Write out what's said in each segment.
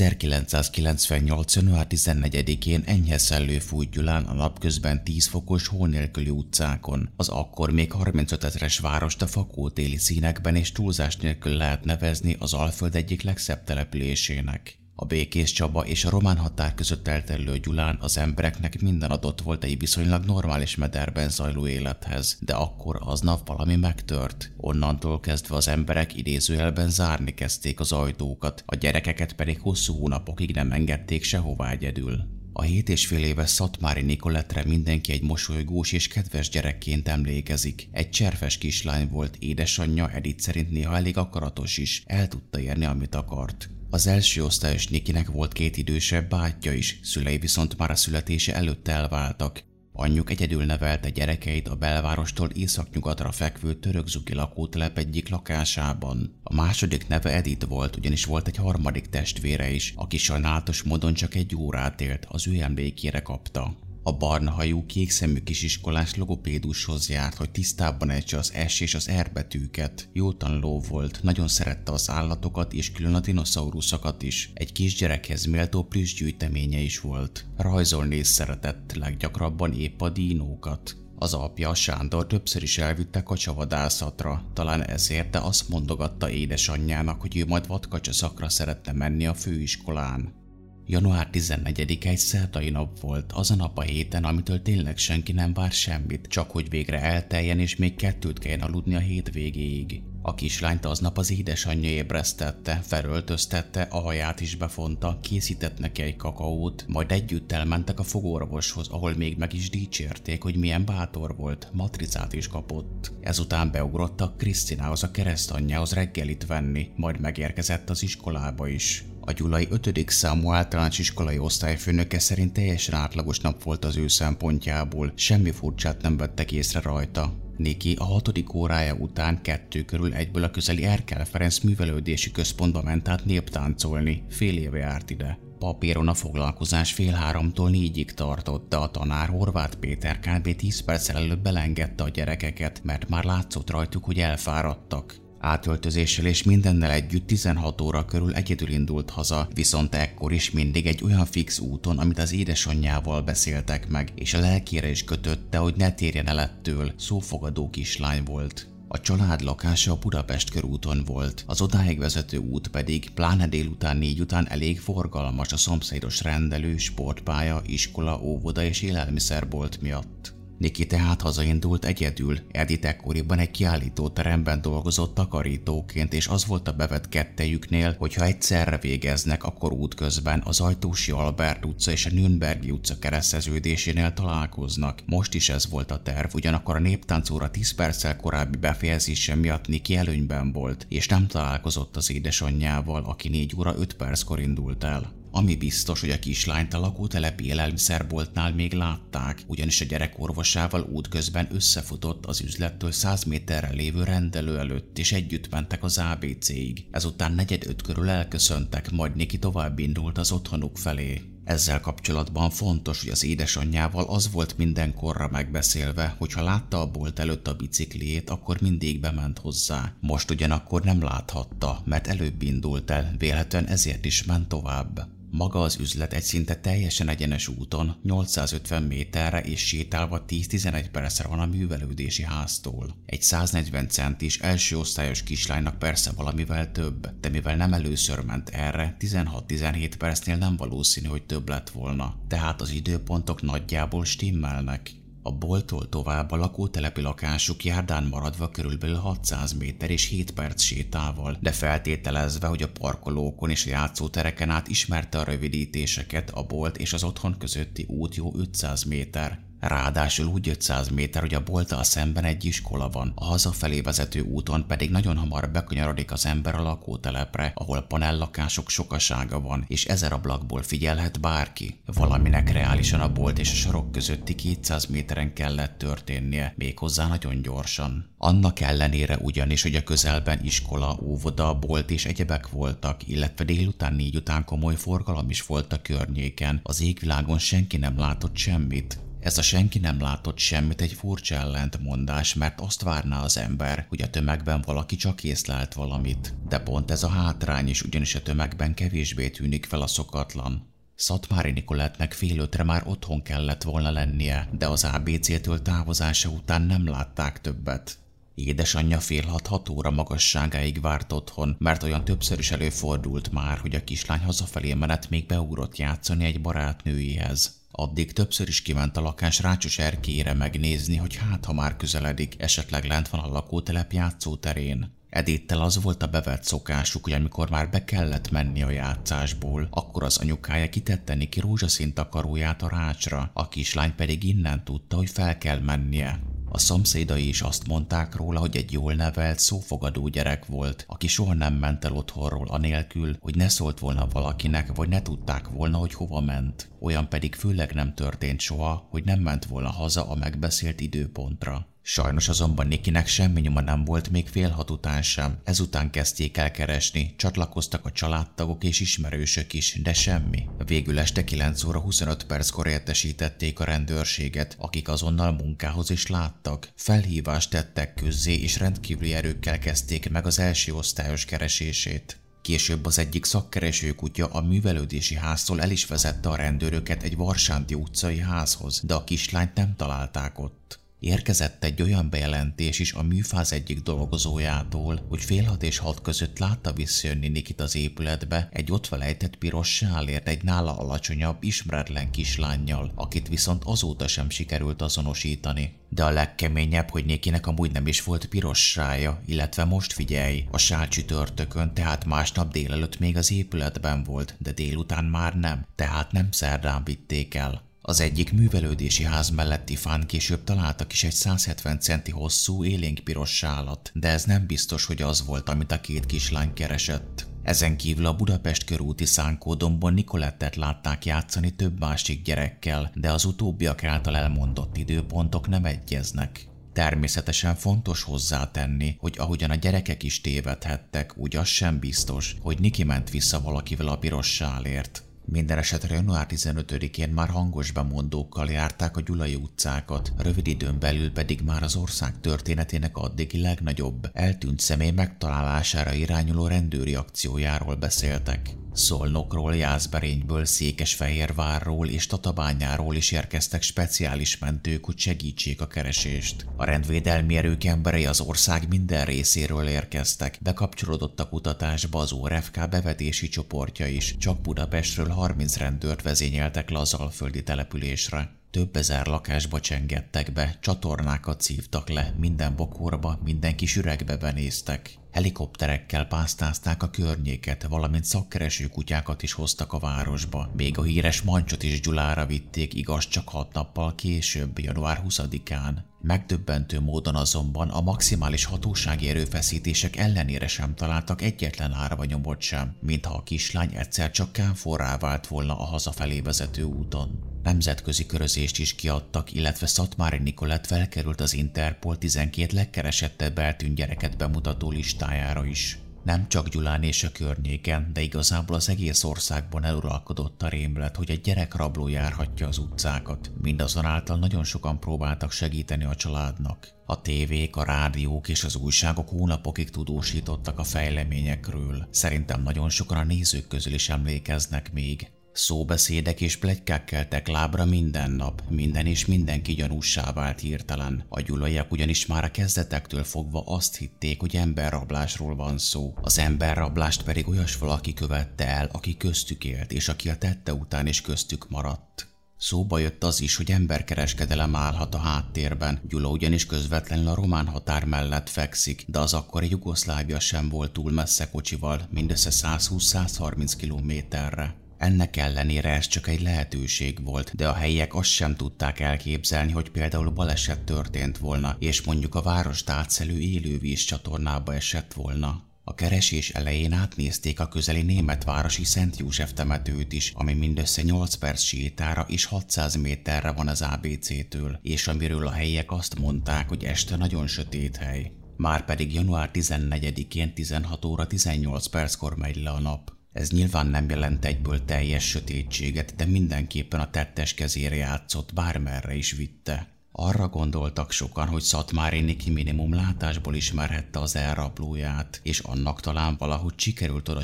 1998. január 14-én enyhe szellő fújt Gyulán a napközben 10 fokos hó nélküli utcákon. Az akkor még 35 ezeres várost a fakótéli színekben és túlzás nélkül lehet nevezni az Alföld egyik legszebb településének. A Békés Csaba és a román határ között elterülő Gyulán az embereknek minden adott volt egy viszonylag normális mederben zajló élethez, de akkor aznap valami megtört. Onnantól kezdve az emberek idézőjelben zárni kezdték az ajtókat, a gyerekeket pedig hosszú hónapokig nem engedték sehová egyedül. A hét és fél éves Szatmári Nikolettre mindenki egy mosolygós és kedves gyerekként emlékezik. Egy cserfes kislány volt, édesanyja Edith szerint néha elég akaratos is, el tudta érni, amit akart. Az első osztályos Nikinek volt két idősebb bátyja is, szülei viszont már a születése előtt elváltak. Anyjuk egyedül nevelte gyerekeit a belvárostól északnyugatra fekvő törökzuki lakótelep egyik lakásában. A második neve Edith volt, ugyanis volt egy harmadik testvére is, aki sajnálatos módon csak egy órát élt, az ő emlékére kapta. A barna hajú, kékszemű kisiskolás logopédushoz járt, hogy tisztában ejtse az S és az R betűket. Jó tanuló volt, nagyon szerette az állatokat és külön a dinoszauruszokat is. Egy kisgyerekhez méltó plusz gyűjteménye is volt. Rajzolni is szeretett, leggyakrabban épp a dínókat. Az apja, Sándor többször is elvitte kacsavadászatra, talán ezért, de azt mondogatta édesanyjának, hogy ő majd vadkacsa szakra szeretne menni a főiskolán. Január 14-e egy szerdai nap volt, az a nap a héten, amitől tényleg senki nem vár semmit, csak hogy végre elteljen és még kettőt kelljen aludni a hétvégéig. A kislányt aznap az édesanyja ébresztette, felöltöztette, a haját is befonta, készített neki egy kakaót, majd együtt elmentek a fogorvoshoz, ahol még meg is dicsérték, hogy milyen bátor volt, matricát is kapott. Ezután beugrottak Krisztinához a keresztanyjához reggelit venni, majd megérkezett az iskolába is. A Gyulai 5. számú általános iskolai osztályfőnöke szerint teljesen átlagos nap volt az ő szempontjából, semmi furcsát nem vettek észre rajta. Niki a hatodik órája után kettő körül egyből a közeli Erkel Ferenc művelődési központba ment át néptáncolni, fél éve járt ide. Papíron a foglalkozás fél háromtól négyig tartott, de a tanár Horváth Péter kb. 10 perccel előbb belengedte a gyerekeket, mert már látszott rajtuk, hogy elfáradtak. Átöltözéssel és mindennel együtt 16 óra körül egyedül indult haza, viszont ekkor is mindig egy olyan fix úton, amit az édesanyjával beszéltek meg, és a lelkére is kötötte, hogy ne térjen el ettől, szófogadó kislány volt. A család lakása a Budapest körúton volt, az odáig vezető út pedig pláne délután négy után elég forgalmas a szomszédos rendelő, sportpálya, iskola, óvoda és élelmiszerbolt miatt. Niki tehát hazaindult egyedül, Edith ekkoriban egy kiállítóteremben dolgozott takarítóként, és az volt a bevet kettejüknél, hogy ha egyszerre végeznek, akkor útközben az Ajtósi Albert utca és a Nürnbergi utca kereszteződésénél találkoznak. Most is ez volt a terv, ugyanakkor a néptáncóra 10 perccel korábbi befejezése miatt Niki előnyben volt, és nem találkozott az édesanyjával, aki 4 óra 5 perckor indult el. Ami biztos, hogy a kislányt a lakótelepi élelmiszerboltnál még látták, ugyanis a gyerek orvosával útközben összefutott az üzlettől 100 méterre lévő rendelő előtt, és együtt mentek az ABC-ig. Ezután negyed öt körül elköszöntek, majd Niki tovább indult az otthonuk felé. Ezzel kapcsolatban fontos, hogy az édesanyjával az volt mindenkorra megbeszélve, hogy ha látta a bolt előtt a bicikliét, akkor mindig bement hozzá. Most ugyanakkor nem láthatta, mert előbb indult el, vélhetően ezért is ment tovább. Maga az üzlet egy szinte teljesen egyenes úton, 850 méterre és sétálva 10-11 percre van a művelődési háztól. Egy 140 centis első osztályos kislánynak persze valamivel több, de mivel nem először ment erre, 16-17 percnél nem valószínű, hogy több lett volna. Tehát az időpontok nagyjából stimmelnek. A bolttól tovább a lakótelepi lakásuk járdán maradva körülbelül 600 méter és 7 perc sétával, de feltételezve, hogy a parkolókon és a játszótereken át ismerte a rövidítéseket, a bolt és az otthon közötti út jó 500 méter. Ráadásul úgy 500 méter, hogy a bolttal szemben egy iskola van, a hazafelé vezető úton pedig nagyon hamar bekanyarodik az ember a lakótelepre, ahol panellakások sokasága van, és ezer ablakból figyelhet bárki. Valaminek reálisan a bolt és a sarok közötti 200 méteren kellett történnie, méghozzá nagyon gyorsan. Annak ellenére ugyanis, hogy a közelben iskola, óvoda, bolt és egyebek voltak, illetve délután négy után komoly forgalom is volt a környéken, az égvilágon senki nem látott semmit. Ez a senki nem látott semmit egy furcsa ellentmondás, mert azt várná az ember, hogy a tömegben valaki csak észlelt valamit. De pont ez a hátrány is, ugyanis a tömegben kevésbé tűnik fel a szokatlan. Szatmári Nikolettnek fél ötre már otthon kellett volna lennie, de az ABC-től távozása után nem látták többet. Édesanyja fél hat-hat óra magasságáig várt otthon, mert olyan többször is előfordult már, hogy a kislány hazafelé menet még beugrott játszani egy barátnőjéhez. Addig többször is kiment a lakás rácsos erkére megnézni, hogy hát ha már közeledik, esetleg lent van a lakótelep játszóterén. Edéttel az volt a bevett szokásuk, hogy amikor már be kellett menni a játszásból, akkor az anyukája kitette neki rózsaszín takaróját a rácsra, a kislány pedig innen tudta, hogy fel kell mennie. A szomszédai is azt mondták róla, hogy egy jól nevelt, szófogadó gyerek volt, aki soha nem ment el otthonról anélkül, hogy ne szólt volna valakinek, vagy ne tudták volna, hogy hova ment. Olyan pedig főleg nem történt soha, hogy nem ment volna haza a megbeszélt időpontra. Sajnos azonban Nikinek semmi nyoma nem volt még fél hat után sem. Ezután kezdték el keresni, csatlakoztak a családtagok és ismerősök is, de semmi. Végül este 9 óra 25 perckor értesítették a rendőrséget, akik azonnal munkához is láttak. Felhívást tettek közzé és rendkívüli erőkkel kezdték meg az első osztályos keresését. Később az egyik szakkereső kutya a művelődési háztól el is vezette a rendőröket egy Varsánti utcai házhoz, de a kislányt nem találták ott. Érkezett egy olyan bejelentés is a műfáz egyik dolgozójától, hogy fél hat és hat között látta visszajönni Nikit az épületbe egy ott felejtett piros sálért egy nála alacsonyabb, ismeretlen kislányjal, akit viszont azóta sem sikerült azonosítani. De a legkeményebb, hogy Nikinek amúgy nem is volt piros sája, illetve most figyelj, a sál csütörtökön, tehát másnap délelőtt még az épületben volt, de délután már nem, tehát nem szerdán vitték el. Az egyik művelődési ház melletti fán később találtak is egy 170 centi hosszú, élénk piros sálat, de ez nem biztos, hogy az volt, amit a két kislány keresett. Ezen kívül a Budapest körúti szánkódomban Nikolettet látták játszani több másik gyerekkel, de az utóbbiak által elmondott időpontok nem egyeznek. Természetesen fontos hozzátenni, hogy ahogyan a gyerekek is tévedhettek, úgy az sem biztos, hogy Niki ment vissza valakivel a piros sálért. Minden esetre január 15-én már hangos bemondókkal járták a Gyulai utcákat, rövid időn belül pedig már az ország történetének addigi legnagyobb, eltűnt személy megtalálására irányuló rendőri akciójáról beszéltek. Szolnokról, Jászberényből, Székesfehérvárról és Tatabányáról is érkeztek speciális mentők, hogy segítsék a keresést. A rendvédelmi erők emberei az ország minden részéről érkeztek, bekapcsolódott a kutatásba az ORFK bevetési csoportja is, csak Budapestről 30 rendőrt vezényeltek le az alföldi településre. Több ezer lakásba csengettek be, csatornákat szívtak le, minden bokorba, minden kis üregbe benéztek. Helikopterekkel pásztázták a környéket, valamint szakkereső kutyákat is hoztak a városba. Még a híres mancsot is Gyulára vitték, igaz csak hat nappal később, január 20-án. Megdöbbentő módon azonban a maximális hatósági erőfeszítések ellenére sem találtak egyetlen árva nyomot sem, mintha a kislány egyszer csak kámforrá vált volna a hazafelé vezető úton. Nemzetközi körözést is kiadtak, illetve Szatmári Nikolett felkerült az Interpol 12 legkeresettebb eltűnt gyereket bemutató listájára is. Nem csak Gyulán és a környéken, de igazából az egész országban eluralkodott a rémlet, hogy egy gyerek rabló járhatja az utcákat. Mindazonáltal nagyon sokan próbáltak segíteni a családnak. A tévék, a rádiók és az újságok hónapokig tudósítottak a fejleményekről. Szerintem nagyon sokan a nézők közül is emlékeznek még. Szóbeszédek és plegykák keltek lábra minden nap, minden és mindenki gyanúsá vált hirtelen. A gyulaiak ugyanis már a kezdetektől fogva azt hitték, hogy emberrablásról van szó. Az emberrablást pedig olyas valaki követte el, aki köztük élt, és aki a tette után is köztük maradt. Szóba jött az is, hogy emberkereskedelem állhat a háttérben. Gyula ugyanis közvetlenül a román határ mellett fekszik, de az akkori Jugoszlávia sem volt túl messze kocsival, mindössze 120-130 kilométerre. Ennek ellenére ez csak egy lehetőség volt, de a helyiek azt sem tudták elképzelni, hogy például baleset történt volna, és mondjuk a várost átszelő élővíz csatornába esett volna. A keresés elején átnézték a közeli németvárosi Szent József temetőt is, ami mindössze 8 perc sétára és 600 méterre van az ABC-től, és amiről a helyiek azt mondták, hogy este nagyon sötét hely. Márpedig január 14-én 16 óra 18 perckor megy le a nap. Ez nyilván nem jelent egyből teljes sötétséget, de mindenképpen a tettes kezére játszott, bármerre is vitte. Arra gondoltak sokan, hogy Szatmári Niki minimum látásból ismerhette az elrablóját, és annak talán valahogy sikerült oda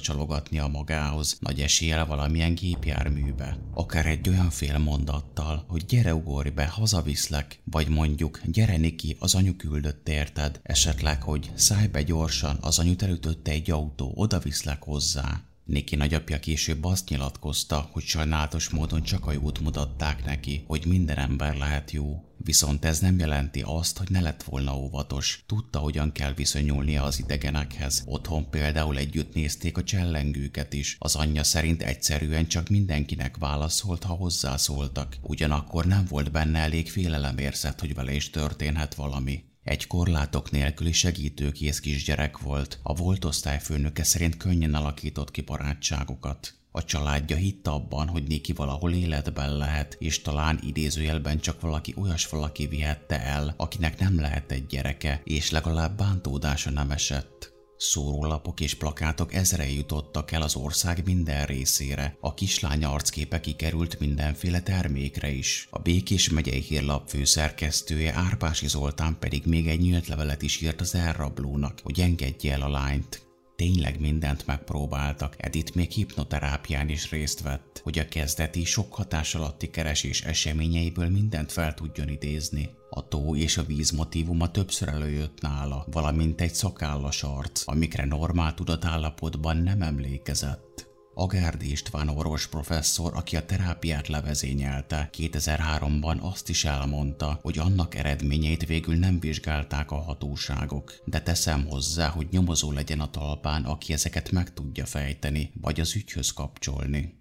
a magához, nagy eséllyel valamilyen gépjárműbe. Akár egy olyan fél mondattal, hogy gyere ugorj be, hazaviszlek, vagy mondjuk gyere Niki, az anyu küldött érted, esetleg, hogy szállj be gyorsan, az anyut elütötte egy autó, oda viszlek hozzá. Niki nagyapja később azt nyilatkozta, hogy sajnálatos módon csak a jót mutatták neki, hogy minden ember lehet jó. Viszont ez nem jelenti azt, hogy ne lett volna óvatos. Tudta, hogyan kell viszonyulnia az idegenekhez. Otthon például együtt nézték a csellengőket is. Az anyja szerint egyszerűen csak mindenkinek válaszolt, ha hozzászóltak. Ugyanakkor nem volt benne elég félelemérzet, hogy vele is történhet valami. Egy korlátok nélküli segítőkész kisgyerek volt, a volt osztályfőnöke szerint könnyen alakított ki barátságokat. A családja hitte abban, hogy Niki valahol életben lehet, és talán idézőjelben csak valaki olyas valaki vihette el, akinek nem lehet egy gyereke, és legalább bántódása nem esett. Szórólapok és plakátok ezre jutottak el az ország minden részére. A kislánya arcképe kikerült mindenféle termékre is. A Békés megyei hírlap főszerkesztője Árpási Zoltán pedig még egy nyílt levelet is írt az elrablónak, hogy engedje el a lányt. Tényleg mindent megpróbáltak, Edith még hipnoterápián is részt vett, hogy a kezdeti sok hatás alatti keresés eseményeiből mindent fel tudjon idézni. A tó és a víz motivuma többször előjött nála, valamint egy szakállas arc, amikre normál tudatállapotban nem emlékezett. Agárdi István orvos professzor, aki a terápiát levezényelte, 2003-ban azt is elmondta, hogy annak eredményeit végül nem vizsgálták a hatóságok, de teszem hozzá, hogy nyomozó legyen a talpán, aki ezeket meg tudja fejteni, vagy az ügyhöz kapcsolni.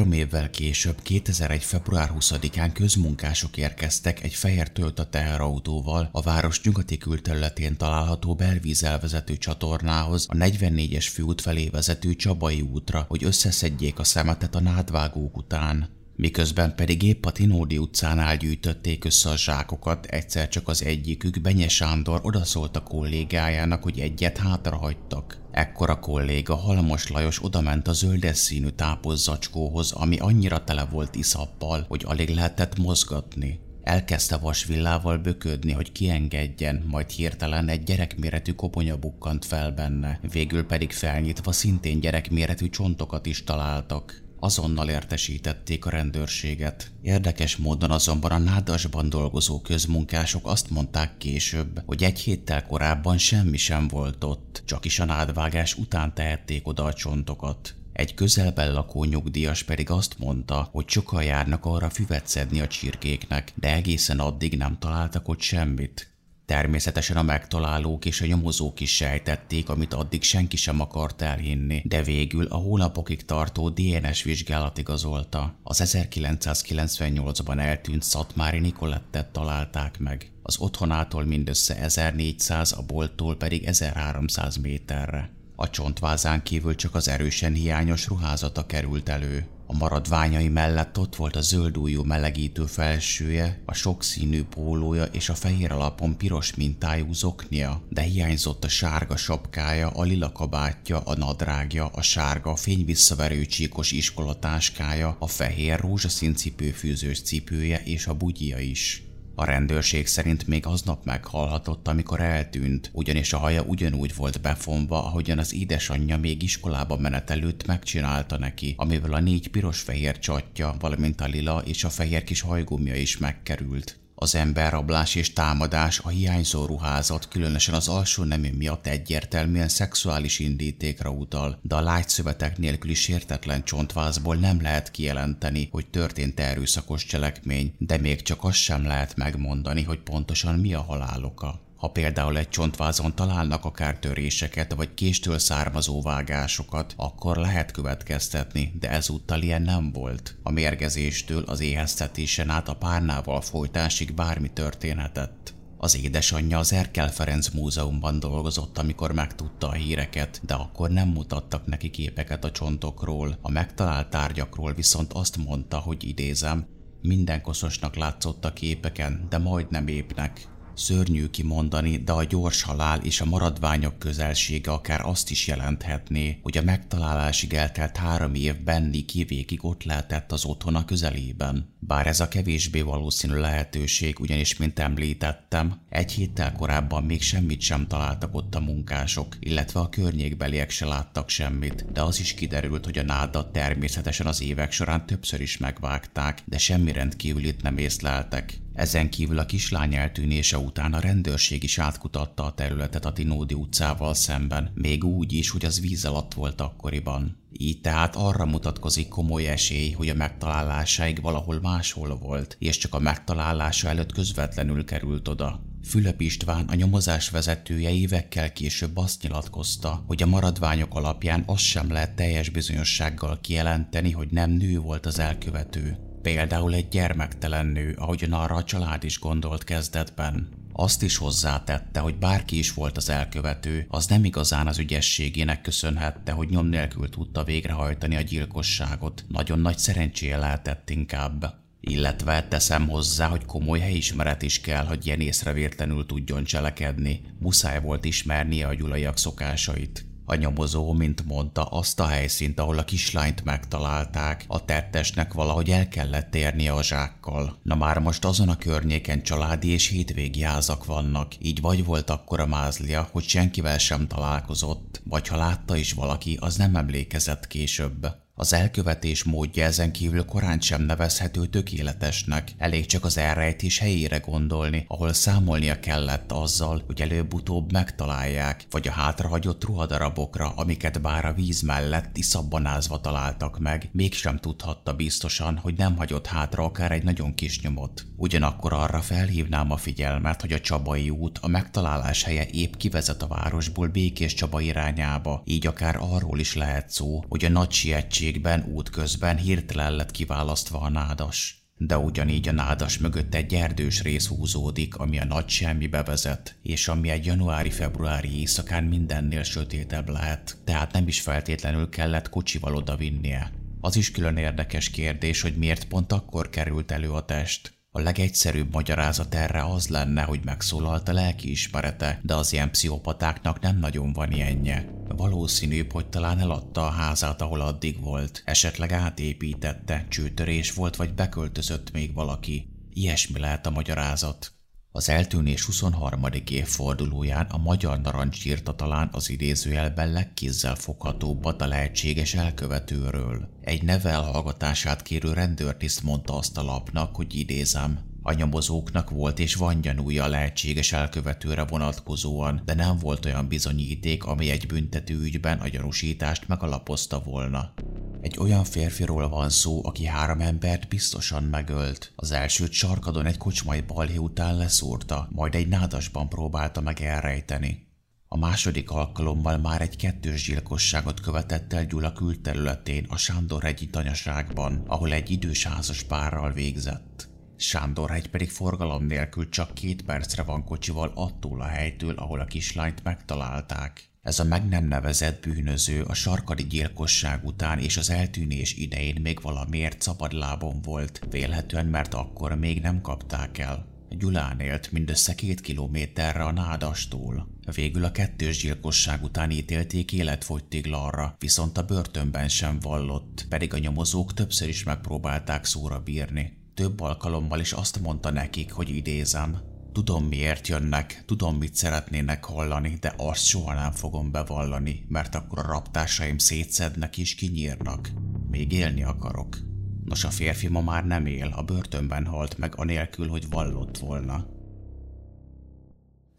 Három évvel később, 2001. február 20-án közmunkások érkeztek egy fehér a teherautóval a város nyugati külterületén található belvízelvezető csatornához, a 44-es főút felé vezető Csabai útra, hogy összeszedjék a szemetet a nádvágók után. Miközben pedig épp a Tinódi utcánál gyűjtötték össze a zsákokat, egyszer csak az egyikük, Benye Sándor odaszólt a kollégájának, hogy egyet hátra hagytak. Ekkor a kolléga Halmos Lajos odament a zöldes színű tápos zacskóhoz, ami annyira tele volt iszappal, hogy alig lehetett mozgatni. Elkezdte vasvillával böködni, hogy kiengedjen, majd hirtelen egy gyerekméretű koponya bukkant fel benne, végül pedig felnyitva szintén gyerekméretű csontokat is találtak. Azonnal értesítették a rendőrséget. Érdekes módon azonban a nádasban dolgozó közmunkások azt mondták később, hogy egy héttel korábban semmi sem volt ott, csak is a nádvágás után tehették oda a csontokat. Egy közelben lakó nyugdíjas pedig azt mondta, hogy sokan járnak arra füvet szedni a csirkéknek, de egészen addig nem találtak ott semmit. Természetesen a megtalálók és a nyomozók is sejtették, amit addig senki sem akart elhinni, de végül a hónapokig tartó DNS vizsgálat igazolta. Az 1998-ban eltűnt Szatmári Nikolettet találták meg. Az otthonától mindössze 1400, a bolttól pedig 1300 méterre. A csontvázán kívül csak az erősen hiányos ruházata került elő. A maradványai mellett ott volt a zöldújú melegítő felsője, a sokszínű pólója és a fehér alapon piros mintájú zoknia, de hiányzott a sárga sapkája, a lila kabátja, a nadrágja, a sárga, fényvisszaverő csíkos iskolatáskája, a fehér rózsaszín cipőfűzős cipője és a bugyja is. A rendőrség szerint még aznap meghalhatott, amikor eltűnt, ugyanis a haja ugyanúgy volt befonva, ahogyan az édesanyja még iskolába menet előtt megcsinálta neki, amivel a négy piros-fehér csatja, valamint a lila és a fehér kis hajgumja is megkerült. Az emberrablás és támadás, a hiányzó ruházat, különösen az alsó nemű miatt egyértelműen szexuális indítékra utal, de a lágyszövetek nélküli sértetlen csontvázból nem lehet kijelenteni, hogy történt erőszakos cselekmény, de még csak azt sem lehet megmondani, hogy pontosan mi a halál oka. Ha például egy csontvázon találnak akár töréseket vagy késtől származó vágásokat, akkor lehet következtetni, de ezúttal ilyen nem volt. A mérgezéstől az éheztetésen át a párnával folytásig bármi történhetett. Az édesanyja az Erkel Ferenc Múzeumban dolgozott, amikor megtudta a híreket, de akkor nem mutattak neki képeket a csontokról. A megtalált tárgyakról viszont azt mondta, hogy idézem, Minden koszosnak látszott a képeken, de majdnem épnek. Szörnyű kimondani, de a gyors halál és a maradványok közelsége akár azt is jelenthetné, hogy a megtalálásig eltelt három év Benni kivégig ott lehetett az otthona közelében. Bár ez a kevésbé valószínű lehetőség, ugyanis, mint említettem, egy héttel korábban még semmit sem találtak ott a munkások, illetve a környékbeliek se láttak semmit, de az is kiderült, hogy a nádat természetesen az évek során többször is megvágták, de semmi rendkívülit nem észleltek. Ezen kívül a kislány eltűnése után a rendőrség is átkutatta a területet a Tinódi utcával szemben, még úgy is, hogy az víz alatt volt akkoriban. Így tehát arra mutatkozik komoly esély, hogy a megtalálásáig valahol máshol volt, és csak a megtalálása előtt közvetlenül került oda. Fülöp István, a nyomozás vezetője évekkel később azt nyilatkozta, hogy a maradványok alapján azt sem lehet teljes bizonyossággal kijelenteni, hogy nem nő volt az elkövető. Például egy gyermektelen nő, ahogyan arra a család is gondolt kezdetben. Azt is hozzátette, hogy bárki is volt az elkövető, az nem igazán az ügyességének köszönhette, hogy nyom nélkül tudta végrehajtani a gyilkosságot. Nagyon nagy szerencséje lehetett inkább. Illetve teszem hozzá, hogy komoly helyismeret is kell, hogy ilyen észrevétlenül tudjon cselekedni. Muszáj volt ismernie a gyulaiak szokásait. A nyomozó, mint mondta, azt a helyszínt, ahol a kislányt megtalálták, a tettesnek valahogy el kellett érnie a zsákkal. Na már most azon a környéken családi és hétvégi házak vannak, így vagy volt akkor a mázlia, hogy senkivel sem találkozott, vagy ha látta is valaki, az nem emlékezett később. Az elkövetés módja ezen kívül korán sem nevezhető tökéletesnek, elég csak az elrejtés helyére gondolni, ahol számolnia kellett azzal, hogy előbb-utóbb megtalálják, vagy a hátrahagyott ruhadarabokra, amiket bár a víz mellett iszabbanázva találtak meg, mégsem tudhatta biztosan, hogy nem hagyott hátra akár egy nagyon kis nyomot. Ugyanakkor arra felhívnám a figyelmet, hogy a Csabai út a megtalálás helye épp kivezet a városból Békés Csaba irányába, így akár arról is lehet szó, hogy a nagy sietség Mennyiségben útközben hirtelen lett kiválasztva a nádas. De ugyanígy a nádas mögött egy erdős rész húzódik, ami a nagy semmibe vezet, és ami egy januári-februári éjszakán mindennél sötétebb lehet, tehát nem is feltétlenül kellett kocsival oda vinnie. Az is külön érdekes kérdés, hogy miért pont akkor került elő a test. A legegyszerűbb magyarázat erre az lenne, hogy megszólalt a lelki ismerete, de az ilyen pszichopatáknak nem nagyon van ilyenje. Valószínűbb, hogy talán eladta a házát, ahol addig volt, esetleg átépítette, csőtörés volt, vagy beköltözött még valaki. Ilyesmi lehet a magyarázat. Az eltűnés 23. évfordulóján a magyar narancs írta talán az idézőjelben legkézzel foghatóbbat a lehetséges elkövetőről. Egy neve elhallgatását kérő rendőrtiszt mondta azt a lapnak, hogy idézem, a nyomozóknak volt és van gyanúja a lehetséges elkövetőre vonatkozóan, de nem volt olyan bizonyíték, ami egy büntető ügyben a gyanúsítást megalapozta volna. Egy olyan férfiról van szó, aki három embert biztosan megölt. Az elsőt sarkadon egy kocsmai balhé után leszúrta, majd egy nádasban próbálta meg elrejteni. A második alkalommal már egy kettős gyilkosságot követett el Gyula külterületén a Sándorhegyi tanyaságban, ahol egy idős házas párral végzett. Sándorhegy pedig forgalom nélkül csak két percre van kocsival attól a helytől, ahol a kislányt megtalálták. Ez a meg nem nevezett bűnöző a sarkadi gyilkosság után és az eltűnés idején még valamiért szabadlábon volt, vélhetően mert akkor még nem kapták el. Gyulán élt mindössze két kilométerre a nádastól. Végül a kettős gyilkosság után ítélték életfogytiglanra, viszont a börtönben sem vallott, pedig a nyomozók többször is megpróbálták szóra bírni. Több alkalommal is azt mondta nekik, hogy idézem, Tudom miért jönnek, tudom mit szeretnének hallani, de azt soha nem fogom bevallani, mert akkor a raptásaim szétszednek és kinyírnak. Még élni akarok. Nos, a férfi ma már nem él, a börtönben halt meg anélkül, hogy vallott volna.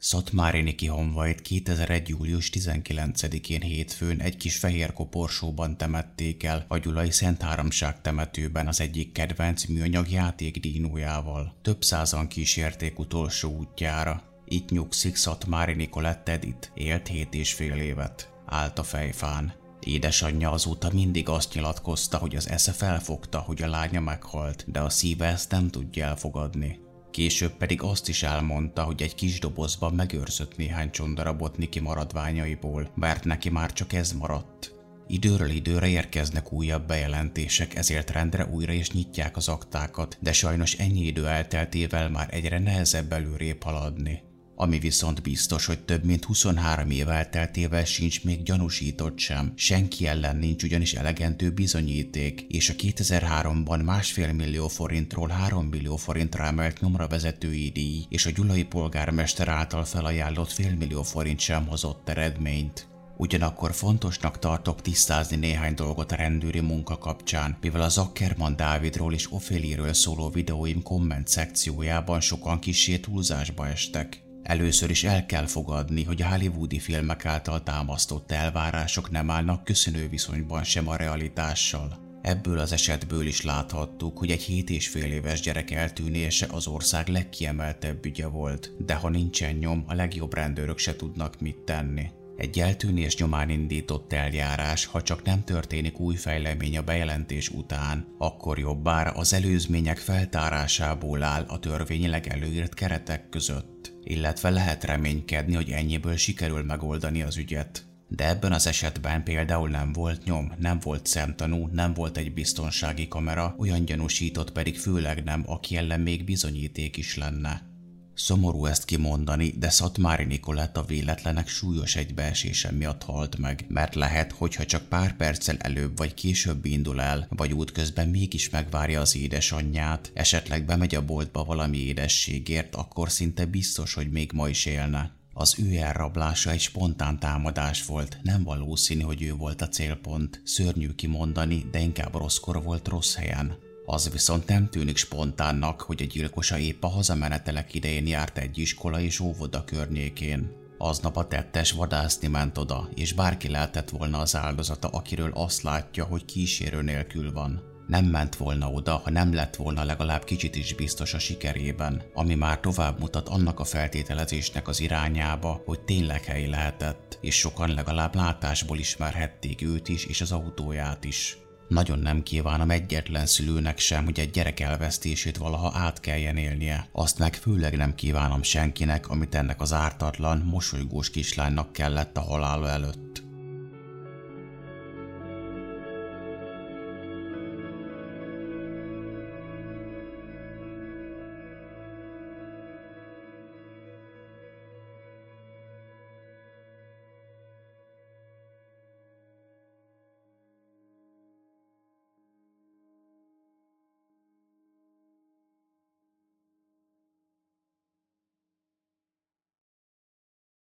Szatmári Niki Honvait 2001. július 19-én hétfőn egy kis fehér koporsóban temették el a Gyulai Szent temetőben az egyik kedvenc műanyag játékdínójával. Több százan kísérték utolsó útjára. Itt nyugszik Szatmári Nikolett Edit, élt hét és fél évet. Állt a fejfán. Édesanyja azóta mindig azt nyilatkozta, hogy az esze felfogta, hogy a lánya meghalt, de a szíve ezt nem tudja elfogadni. Később pedig azt is elmondta, hogy egy kis dobozban megőrzött néhány csondarabot Niki maradványaiból, mert neki már csak ez maradt. Időről időre érkeznek újabb bejelentések, ezért rendre újra is nyitják az aktákat, de sajnos ennyi idő elteltével már egyre nehezebb előrébb haladni. Ami viszont biztos, hogy több mint 23 év elteltével sincs még gyanúsított sem, senki ellen nincs ugyanis elegendő bizonyíték, és a 2003-ban másfél millió forintról 3 millió forintra emelt nyomra vezetői díj és a gyulai polgármester által felajánlott félmillió forint sem hozott eredményt. Ugyanakkor fontosnak tartok tisztázni néhány dolgot a rendőri munka kapcsán, mivel az Ackerman Dávidról és Oféliről szóló videóim komment szekciójában sokan kisé túlzásba estek. Először is el kell fogadni, hogy a hollywoodi filmek által támasztott elvárások nem állnak köszönő viszonyban sem a realitással. Ebből az esetből is láthattuk, hogy egy 7 és fél éves gyerek eltűnése az ország legkiemeltebb ügye volt, de ha nincsen nyom, a legjobb rendőrök se tudnak mit tenni. Egy eltűnés nyomán indított eljárás, ha csak nem történik új fejlemény a bejelentés után, akkor jobbára az előzmények feltárásából áll a törvényileg előírt keretek között, illetve lehet reménykedni, hogy ennyiből sikerül megoldani az ügyet. De ebben az esetben például nem volt nyom, nem volt szemtanú, nem volt egy biztonsági kamera, olyan gyanúsított pedig főleg nem, aki ellen még bizonyíték is lenne. Szomorú ezt kimondani, de Szatmári Nikolett a véletlenek súlyos egybeesése miatt halt meg, mert lehet, hogyha csak pár perccel előbb vagy később indul el, vagy útközben mégis megvárja az édesanyját, esetleg bemegy a boltba valami édességért, akkor szinte biztos, hogy még ma is élne. Az ő elrablása egy spontán támadás volt, nem valószínű, hogy ő volt a célpont. Szörnyű kimondani, de inkább rosszkor volt rossz helyen. Az viszont nem tűnik spontánnak, hogy a gyilkosa épp a hazamenetelek idején járt egy iskola és óvoda környékén. Aznap a tettes vadászni ment oda, és bárki lehetett volna az áldozata, akiről azt látja, hogy kísérő nélkül van. Nem ment volna oda, ha nem lett volna legalább kicsit is biztos a sikerében, ami már tovább mutat annak a feltételezésnek az irányába, hogy tényleg helyi lehetett, és sokan legalább látásból ismerhették őt is és az autóját is. Nagyon nem kívánom egyetlen szülőnek sem, hogy egy gyerek elvesztését valaha át kelljen élnie. Azt meg főleg nem kívánom senkinek, amit ennek az ártatlan, mosolygós kislánynak kellett a halála előtt.